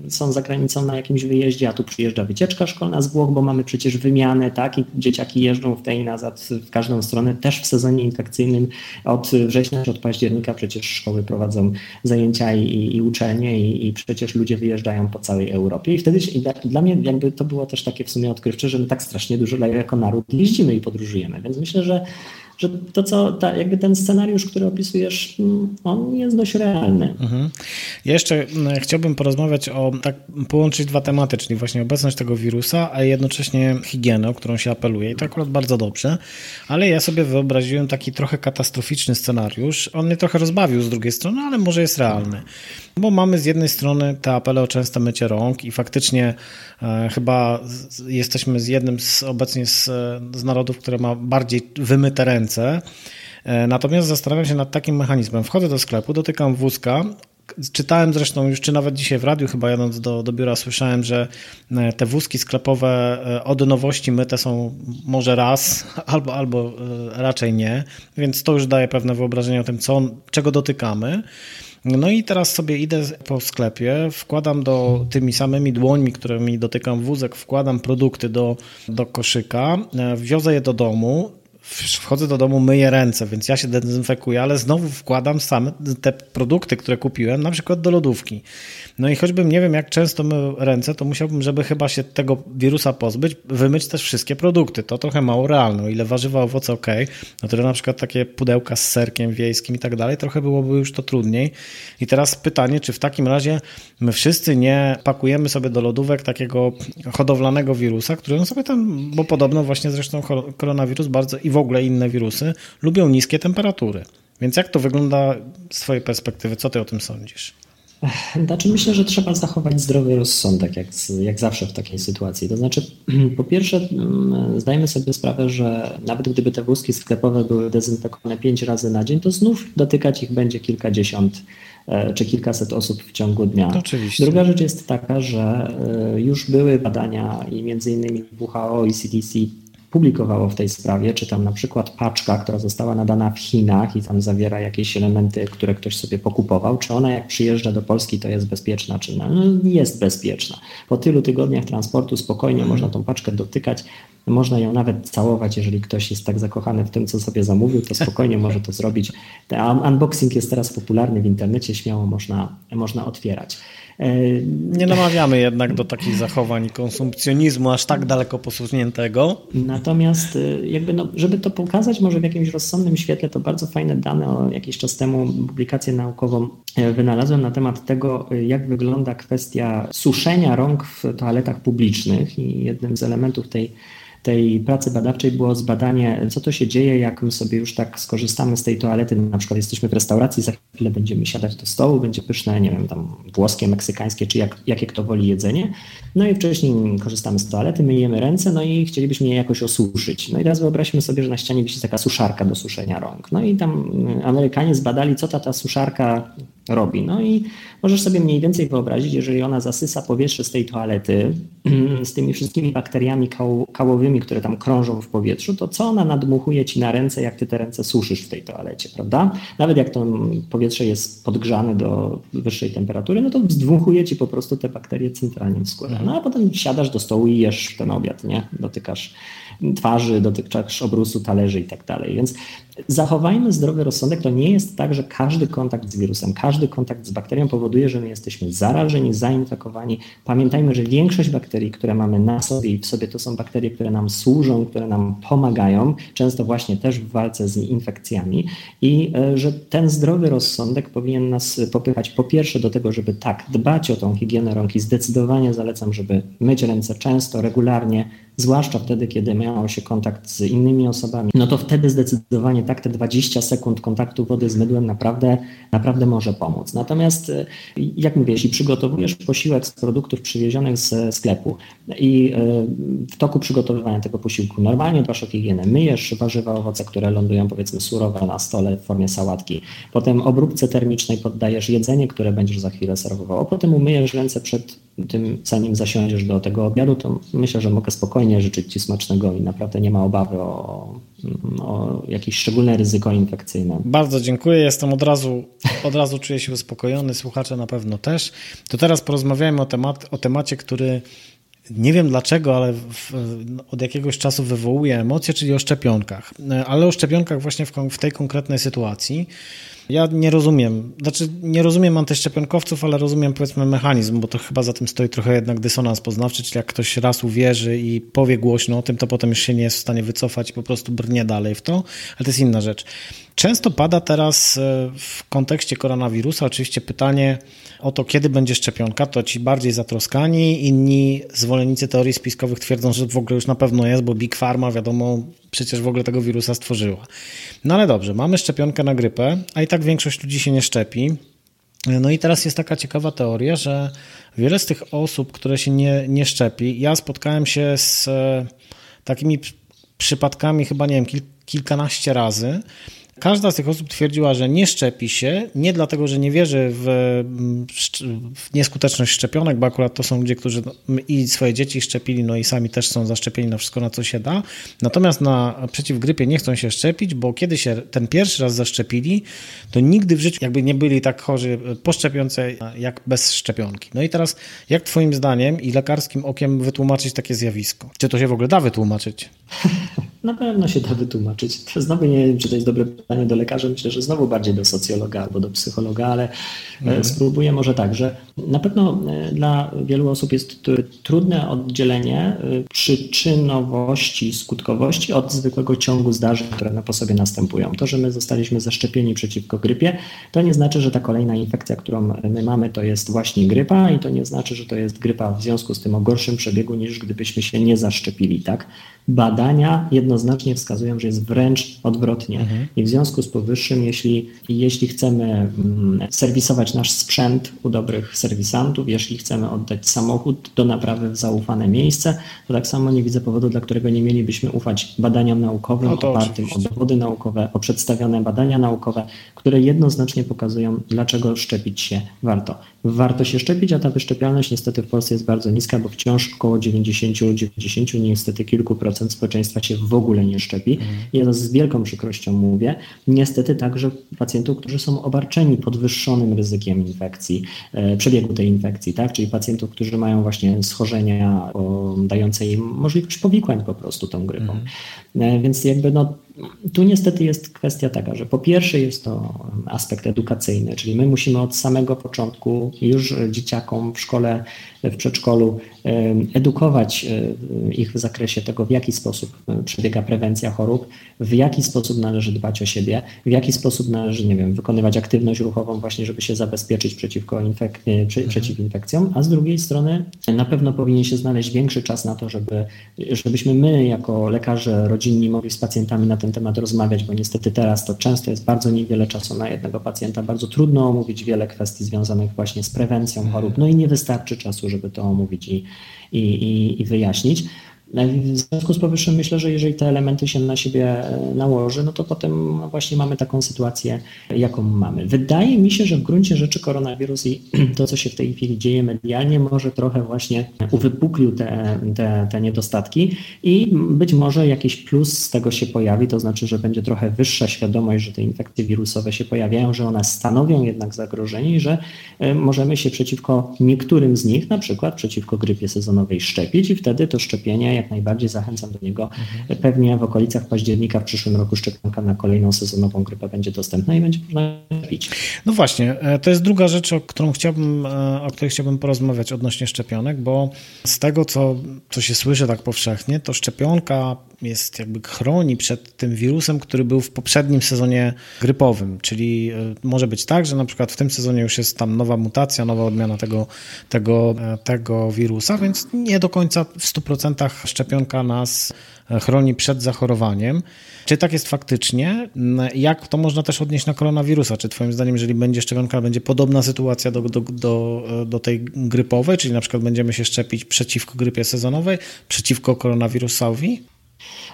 S3: są za granicą na jakimś wyjeździe, tu przyjeżdża wycieczka szkolna z Włoch, bo mamy przecież wymianę, tak, i dzieciaki jeżdżą w tej i nazad w każdą stronę, też w sezonie infekcyjnym od września czy od października przecież szkoły prowadzą zajęcia i, i uczelnie i, i, przecież ludzie wyjeżdżają po całej Europie. I wtedy i dla, dla mnie jakby to było też takie w sumie odkrywcze, że my tak strasznie dużo jako naród jeździmy i podróżujemy, więc myślę, że że to co, ta, jakby ten scenariusz, który opisujesz, mm, on jest dość realny. Mhm.
S2: Ja jeszcze mm, chciałbym porozmawiać o, tak połączyć dwa tematy, czyli właśnie obecność tego wirusa, a jednocześnie higienę, o którą się apeluje i to akurat bardzo dobrze, ale ja sobie wyobraziłem taki trochę katastroficzny scenariusz. On mnie trochę rozbawił z drugiej strony, ale może jest realny. Bo mamy z jednej strony te apele o częste mycie rąk i faktycznie e, chyba jesteśmy z jednym z obecnie z, z narodów, które ma bardziej wymyte ręce. E, natomiast zastanawiam się nad takim mechanizmem. Wchodzę do sklepu, dotykam wózka, Czytałem zresztą już, czy nawet dzisiaj w radiu, chyba jadąc do, do biura, słyszałem, że e, te wózki sklepowe e, od nowości myte są może raz, <laughs> albo, albo raczej nie, więc to już daje pewne wyobrażenie o tym, co, czego dotykamy. No i teraz sobie idę po sklepie, wkładam do tymi samymi dłońmi, którymi dotykam wózek, wkładam produkty do, do koszyka, wiozę je do domu, wchodzę do domu, myję ręce, więc ja się dezynfekuję, ale znowu wkładam same te produkty, które kupiłem, na przykład do lodówki. No i choćbym nie wiem, jak często myję ręce, to musiałbym, żeby chyba się tego wirusa pozbyć, wymyć też wszystkie produkty. To trochę mało realne. O ile warzywa, owoce ok, no to na przykład takie pudełka z serkiem wiejskim i tak dalej, trochę byłoby już to trudniej. I teraz pytanie, czy w takim razie my wszyscy nie pakujemy sobie do lodówek takiego hodowlanego wirusa, który on sobie tam, bo podobno właśnie zresztą koronawirus bardzo i w ogóle inne wirusy lubią niskie temperatury. Więc jak to wygląda z Twojej perspektywy? Co Ty o tym sądzisz?
S3: Znaczy myślę, że trzeba zachować zdrowy rozsądek, jak, jak zawsze w takiej sytuacji. To znaczy, <clears throat> po pierwsze, mm, zdajmy sobie sprawę, że nawet gdyby te wózki sklepowe były dezynfekowane pięć razy na dzień, to znów dotykać ich będzie kilkadziesiąt e, czy kilkaset osób w ciągu dnia.
S2: Oczywiście.
S3: Druga rzecz jest taka, że e, już były badania i między innymi WHO i CDC publikowało w tej sprawie, czy tam na przykład paczka, która została nadana w Chinach i tam zawiera jakieś elementy, które ktoś sobie pokupował, czy ona jak przyjeżdża do Polski, to jest bezpieczna, czy no, jest bezpieczna. Po tylu tygodniach transportu spokojnie można tą paczkę dotykać, można ją nawet całować, jeżeli ktoś jest tak zakochany w tym, co sobie zamówił, to spokojnie może to zrobić. Unboxing jest teraz popularny w internecie, śmiało można, można otwierać.
S2: E, Nie namawiamy jednak do takich zachowań konsumpcjonizmu aż tak daleko posuniętego.
S3: Natomiast e, jakby no, żeby to pokazać może w jakimś rozsądnym świetle, to bardzo fajne dane o jakiś czas temu publikację naukową e, wynalazłem na temat tego, jak wygląda kwestia suszenia rąk w toaletach publicznych i jednym z elementów tej tej pracy badawczej było zbadanie, co to się dzieje, jak my sobie już tak skorzystamy z tej toalety, na przykład jesteśmy w restauracji, za chwilę będziemy siadać do stołu, będzie pyszne, nie wiem, tam włoskie, meksykańskie, czy jak, jakie kto woli jedzenie. No i wcześniej korzystamy z toalety, myjemy ręce, no i chcielibyśmy je jakoś osuszyć. No i teraz wyobraźmy sobie, że na ścianie wisi taka suszarka do suszenia rąk. No i tam Amerykanie zbadali, co ta, ta suszarka robi. No i możesz sobie mniej więcej wyobrazić, jeżeli ona zasysa powietrze z tej toalety, <clears throat> z tymi wszystkimi bakteriami kałowymi, które tam krążą w powietrzu, to co ona nadmuchuje ci na ręce, jak ty te ręce suszysz w tej toalecie, prawda? Nawet jak to powietrze jest podgrzane do wyższej temperatury, no to wzdmuchuje ci po prostu te bakterie centralnie w skórę. No a potem siadasz do stołu i jesz ten obiad, nie? Dotykasz twarzy, dotykasz obrusu, talerzy i tak dalej. Więc zachowajmy zdrowy rozsądek. To nie jest tak, że każdy kontakt z wirusem, każdy kontakt z bakterią powoduje, że my jesteśmy zarażeni, zainfekowani. Pamiętajmy, że większość bakterii, które mamy na sobie i w sobie, to są bakterie, które nam służą, które nam pomagają, często właśnie też w walce z infekcjami i e, że ten zdrowy rozsądek powinien nas popychać po pierwsze do tego, żeby tak dbać o tą higienę rąk i zdecydowanie zalecam, żeby myć ręce często, regularnie, zwłaszcza wtedy, kiedy miało się kontakt z innymi osobami, no to wtedy zdecydowanie tak te 20 sekund kontaktu wody z mydłem naprawdę, naprawdę może pomóc. Natomiast, y, jak mówię, jeśli przygotowujesz posiłek z produktów przywiezionych z sklepu i y, w toku przygotowywania tego posiłku normalnie dbasz o higienę, myjesz warzywa, owoce, które lądują powiedzmy surowe na stole w formie sałatki, potem obróbce termicznej poddajesz jedzenie, które będziesz za chwilę serwował, a potem umyjesz ręce przed tym, zanim zasiądziesz do tego obiadu, to myślę, że mogę spokojnie życzyć Ci smacznego i naprawdę nie ma obawy o, o jakieś szczególne ryzyko infekcyjne.
S2: Bardzo dziękuję, jestem od razu, od razu czuję się uspokojony, słuchacze na pewno też. To teraz porozmawiajmy o, temat, o temacie, który nie wiem dlaczego, ale w, od jakiegoś czasu wywołuje emocje, czyli o szczepionkach. Ale o szczepionkach właśnie w, w tej konkretnej sytuacji. Ja nie rozumiem, znaczy nie rozumiem antyszczepionkowców, ale rozumiem powiedzmy mechanizm, bo to chyba za tym stoi trochę jednak dysonans poznawczy, czyli jak ktoś raz uwierzy i powie głośno o tym, to potem już się nie jest w stanie wycofać i po prostu brnie dalej w to, ale to jest inna rzecz. Często pada teraz e, w kontekście koronawirusa oczywiście pytanie o to, kiedy będzie szczepionka. To ci bardziej zatroskani, inni zwolennicy teorii spiskowych twierdzą, że w ogóle już na pewno jest, bo Big Pharma, wiadomo, przecież w ogóle tego wirusa stworzyła. No ale dobrze, mamy szczepionkę na grypę, a i tak większość ludzi się nie szczepi. No i teraz jest taka ciekawa teoria, że wiele z tych osób, które się nie, nie szczepi, ja spotkałem się z e, takimi przypadkami chyba, nie wiem, kilkanaście razy, Każda z tych osób twierdziła, że nie szczepi się, nie dlatego, że nie wierzy w, w nieskuteczność szczepionek, bo akurat to są ludzie, którzy i swoje dzieci szczepili, no i sami też są zaszczepieni na wszystko, na co się da. Natomiast na przeciw grypie nie chcą się szczepić, bo kiedy się ten pierwszy raz zaszczepili, to nigdy w życiu jakby nie byli tak chorzy po szczepionce jak bez szczepionki. No i teraz, jak Twoim zdaniem i lekarskim okiem wytłumaczyć takie zjawisko? Czy to się w ogóle da wytłumaczyć? <laughs>
S3: Na pewno się da wytłumaczyć. Znowu nie wiem, czy to jest dobre pytanie do lekarza. Myślę, że znowu bardziej do socjologa albo do psychologa, ale e, mhm. spróbuję może tak, że na pewno e, dla wielu osób jest trudne oddzielenie e, przyczynowości, skutkowości od zwykłego ciągu zdarzeń, które na po sobie następują. To, że my zostaliśmy zaszczepieni przeciwko grypie, to nie znaczy, że ta kolejna infekcja, którą my mamy, to jest właśnie grypa i to nie znaczy, że to jest grypa w związku z tym o gorszym przebiegu niż gdybyśmy się nie zaszczepili, tak? Badania jednoznacznie wskazują, że jest wręcz odwrotnie. Mhm. I w związku z powyższym, jeśli, jeśli chcemy mm, serwisować nasz sprzęt u dobrych serwisantów, jeśli chcemy oddać samochód do naprawy w zaufane miejsce, to tak samo nie widzę powodu, dla którego nie mielibyśmy ufać badaniom naukowym no opartym oczywiście. o dowody naukowe, o przedstawione badania naukowe, które jednoznacznie pokazują, dlaczego szczepić się warto. Warto się szczepić, a ta wyszczepialność niestety w Polsce jest bardzo niska, bo wciąż około 90-90, niestety kilku procent procent społeczeństwa się w ogóle nie szczepi. Ja to z wielką przykrością mówię. Niestety także pacjentów, którzy są obarczeni podwyższonym ryzykiem infekcji, e, przebiegu tej infekcji, tak? czyli pacjentów, którzy mają właśnie schorzenia dające im możliwość powikłań po prostu tą grypą. Mhm. E, więc jakby no, tu niestety jest kwestia taka, że po pierwsze jest to aspekt edukacyjny, czyli my musimy od samego początku już dzieciakom w szkole, w przedszkolu edukować ich w zakresie tego, w jaki sposób przebiega prewencja chorób, w jaki sposób należy dbać o siebie, w jaki sposób należy, nie wiem, wykonywać aktywność ruchową właśnie, żeby się zabezpieczyć przeciwko infek e, mhm. przeciw infekcjom, a z drugiej strony na pewno powinien się znaleźć większy czas na to, żeby, żebyśmy my jako lekarze rodzinni mogli z pacjentami na ten temat rozmawiać, bo niestety teraz to często jest bardzo niewiele czasu na jednego pacjenta, bardzo trudno omówić wiele kwestii związanych właśnie z prewencją chorób, no i nie wystarczy czasu, żeby to omówić i, i, i wyjaśnić. W związku z powyższym myślę, że jeżeli te elementy się na siebie e, nałoży, no to potem właśnie mamy taką sytuację, jaką mamy. Wydaje mi się, że w gruncie rzeczy koronawirus i <clears throat> to, co się w tej chwili dzieje medialnie, może trochę właśnie uwypuklił te, te, te niedostatki i być może jakiś plus z tego się pojawi, to znaczy, że będzie trochę wyższa świadomość, że te infekcje wirusowe się pojawiają, że one stanowią jednak zagrożenie i że e, możemy się przeciwko niektórym z nich, na przykład przeciwko grypie sezonowej szczepić i wtedy to szczepienie jak najbardziej zachęcam do niego. Mhm. Pewnie w okolicach października w przyszłym roku szczepionka na kolejną sezonową grypę będzie dostępna i będzie można pić.
S2: No właśnie, e, to jest druga rzecz, o, którą chciałbym, e, o której chciałbym porozmawiać odnośnie szczepionek, bo z tego, co, co się słyszy tak powszechnie, to szczepionka jest jakby chroni przed tym wirusem, który był w poprzednim sezonie grypowym, czyli e, może być tak, że na przykład w tym sezonie już jest tam nowa mutacja, nowa odmiana tego, tego, tego wirusa, więc nie do końca w 100% szczepionka nas e, chroni przed zachorowaniem. Czy tak jest faktycznie? Jak to można też odnieść na koronawirusa? Czy Twoim zdaniem, jeżeli będzie szczepionka, będzie podobna sytuacja do, do, do, do tej grypowej, czyli na przykład będziemy się szczepić przeciwko grypie sezonowej, przeciwko koronawirusowi?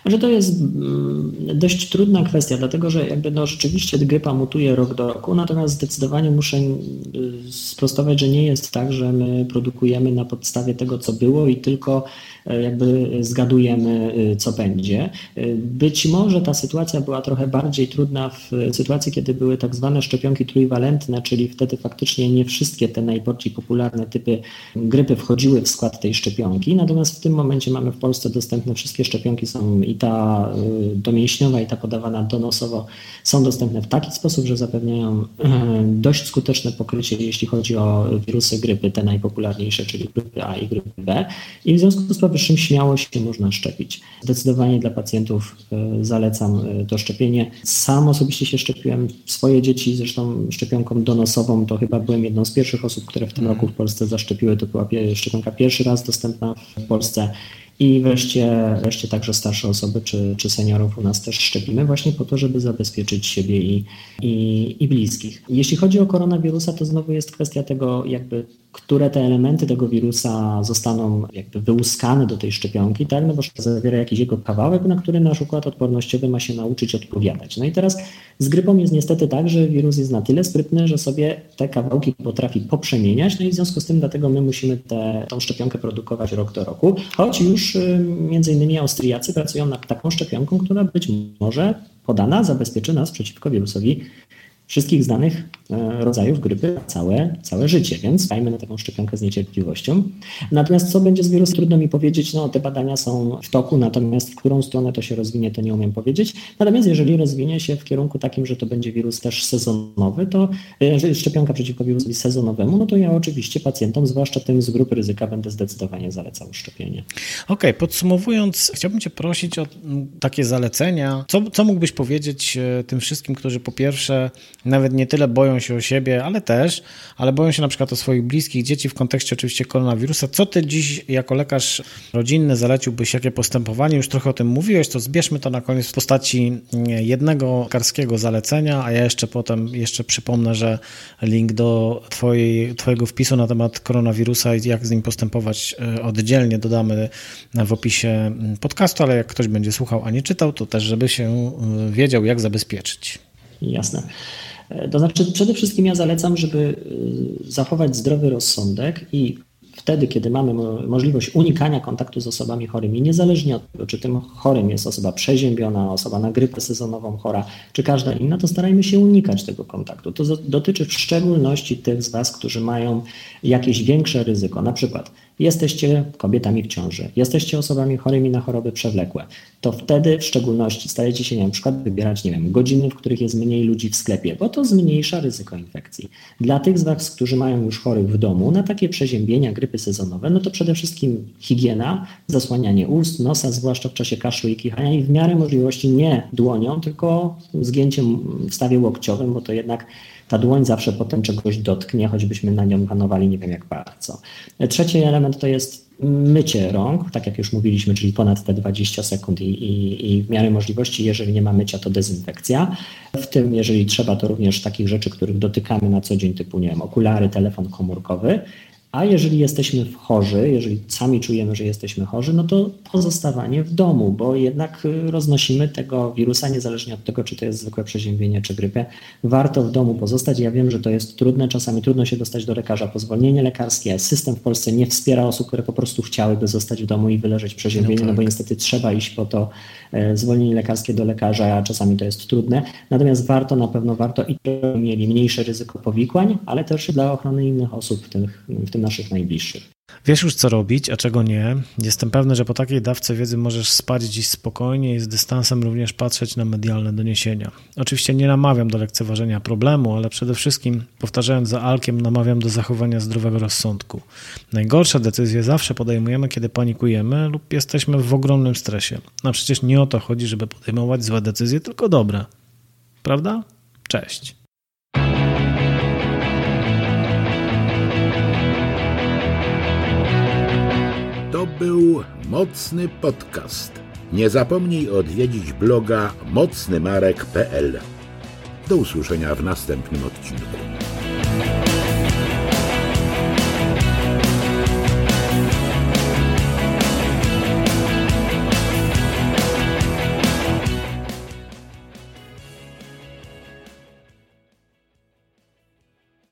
S3: Że to jest mm, dość trudna kwestia, dlatego że jakby no rzeczywiście grypa mutuje rok do roku, natomiast zdecydowanie muszę y, sprostować, że nie jest tak, że my produkujemy na podstawie tego, co było i tylko jakby zgadujemy, y, co będzie. Y, być może ta sytuacja była trochę bardziej trudna w sytuacji, kiedy były tak zwane szczepionki trójwalentne, czyli wtedy faktycznie nie wszystkie te najbardziej popularne typy grypy wchodziły w skład tej szczepionki, natomiast w tym momencie mamy w Polsce dostępne wszystkie szczepionki są i ta y, domięśniowa i ta podawana donosowo są dostępne w taki sposób, że zapewniają dość skuteczne pokrycie, jeśli chodzi o wirusy grypy, te najpopularniejsze, czyli grypy A i grypy B. I w związku z powyższym śmiało się można szczepić. Zdecydowanie dla pacjentów zalecam to szczepienie. Sam osobiście się szczepiłem, swoje dzieci zresztą szczepionką donosową, to chyba byłem jedną z pierwszych osób, które w tym mm. roku w Polsce zaszczepiły. To była szczepionka pierwszy raz dostępna w Polsce. I wreszcie, wreszcie także starsze osoby czy, czy seniorów u nas też szczepimy właśnie po to, żeby zabezpieczyć siebie i, i, i bliskich. Jeśli chodzi o koronawirusa, to znowu jest kwestia tego, jakby które te elementy tego wirusa zostaną jakby wyłuskane do tej szczepionki, tak? no bo zawiera jakiś jego kawałek, na który nasz układ odpornościowy ma się nauczyć odpowiadać. No i teraz z grypą jest niestety tak, że wirus jest na tyle sprytny, że sobie te kawałki potrafi poprzemieniać, no i w związku z tym dlatego my musimy tę szczepionkę produkować rok do roku, choć już y, między innymi Austriacy pracują nad taką szczepionką, która być może podana zabezpieczy nas przeciwko wirusowi wszystkich znanych e, rodzajów grypy na całe, całe życie, więc dajmy na taką szczepionkę z niecierpliwością. Natomiast co będzie z wirusem, trudno mi powiedzieć, no te badania są w toku, natomiast w którą stronę to się rozwinie, to nie umiem powiedzieć. Natomiast jeżeli rozwinie się w kierunku takim, że to będzie wirus też sezonowy, to jeżeli szczepionka przeciwko wirusowi sezonowemu, no to ja oczywiście pacjentom, zwłaszcza tym z grupy ryzyka, będę zdecydowanie zalecał szczepienie.
S2: Okej, okay, podsumowując, chciałbym Cię prosić o takie zalecenia. Co, co mógłbyś powiedzieć e, tym wszystkim, którzy po pierwsze nawet nie tyle boją się o siebie, ale też, ale boją się na przykład o swoich bliskich dzieci w kontekście oczywiście koronawirusa. Co ty dziś jako lekarz rodzinny zaleciłbyś, jakie postępowanie? Już trochę o tym mówiłeś, to zbierzmy to na koniec w postaci jednego lekarskiego zalecenia, a ja jeszcze potem jeszcze przypomnę, że link do twojej, twojego wpisu na temat koronawirusa i jak z nim postępować e, oddzielnie dodamy w opisie podcastu, ale jak ktoś będzie słuchał, a nie czytał, to też żeby się e, wiedział, jak zabezpieczyć.
S3: Jasne. To znaczy, przede wszystkim ja zalecam, żeby y, zachować zdrowy rozsądek i wtedy, kiedy mamy możliwość unikania kontaktu z osobami chorymi, niezależnie od tego, czy tym chorym jest osoba przeziębiona, osoba na grypę sezonową chora, czy każda inna, to starajmy się unikać tego kontaktu. To dotyczy w szczególności tych z Was, którzy mają jakieś większe ryzyko, na przykład jesteście kobietami w ciąży, jesteście osobami chorymi na choroby przewlekłe, to wtedy w szczególności starajcie się na przykład wybierać, nie wiem, godziny, w których jest mniej ludzi w sklepie, bo to zmniejsza ryzyko infekcji. Dla tych z Was, którzy mają już chorych w domu, na takie przeziębienia, grypy sezonowe, no to przede wszystkim higiena, zasłanianie ust, nosa, zwłaszcza w czasie kaszlu i kichania i w miarę możliwości nie dłonią, tylko zgięciem w stawie łokciowym, bo to jednak ta dłoń zawsze potem czegoś dotknie, choćbyśmy na nią panowali nie wiem jak bardzo. Trzeci element to jest mycie rąk, tak jak już mówiliśmy, czyli ponad te 20 sekund i, i, i w miarę możliwości, jeżeli nie ma mycia, to dezynfekcja. W tym, jeżeli trzeba, to również takich rzeczy, których dotykamy na co dzień, typu, nie wiem, okulary, telefon komórkowy. A jeżeli jesteśmy chorzy, jeżeli sami czujemy, że jesteśmy chorzy, no to pozostawanie w domu, bo jednak y, roznosimy tego wirusa, niezależnie od tego, czy to jest zwykłe przeziębienie, czy grypę. Warto w domu pozostać. Ja wiem, że to jest trudne, czasami trudno się dostać do lekarza po zwolnienie lekarskie. System w Polsce nie wspiera osób, które po prostu chciałyby zostać w domu i wyleżeć przeziębienie, no, tak. no bo niestety trzeba iść po to e, zwolnienie lekarskie do lekarza, a czasami to jest trudne. Natomiast warto, na pewno warto i mieli mniejsze ryzyko powikłań, ale też dla ochrony innych osób w tym, w tym naszych najbliższych.
S2: Wiesz już, co robić, a czego nie. Jestem pewny, że po takiej dawce wiedzy możesz spać dziś spokojnie i z dystansem również patrzeć na medialne doniesienia. Oczywiście nie namawiam do lekceważenia problemu, ale przede wszystkim, powtarzając za Alkiem, namawiam do zachowania zdrowego rozsądku. Najgorsze decyzje zawsze podejmujemy, kiedy panikujemy lub jesteśmy w ogromnym stresie. A przecież nie o to chodzi, żeby podejmować złe decyzje, tylko dobre. Prawda? Cześć.
S1: To był mocny podcast. Nie zapomnij odwiedzić bloga mocnymarek.pl. Do usłyszenia w następnym odcinku.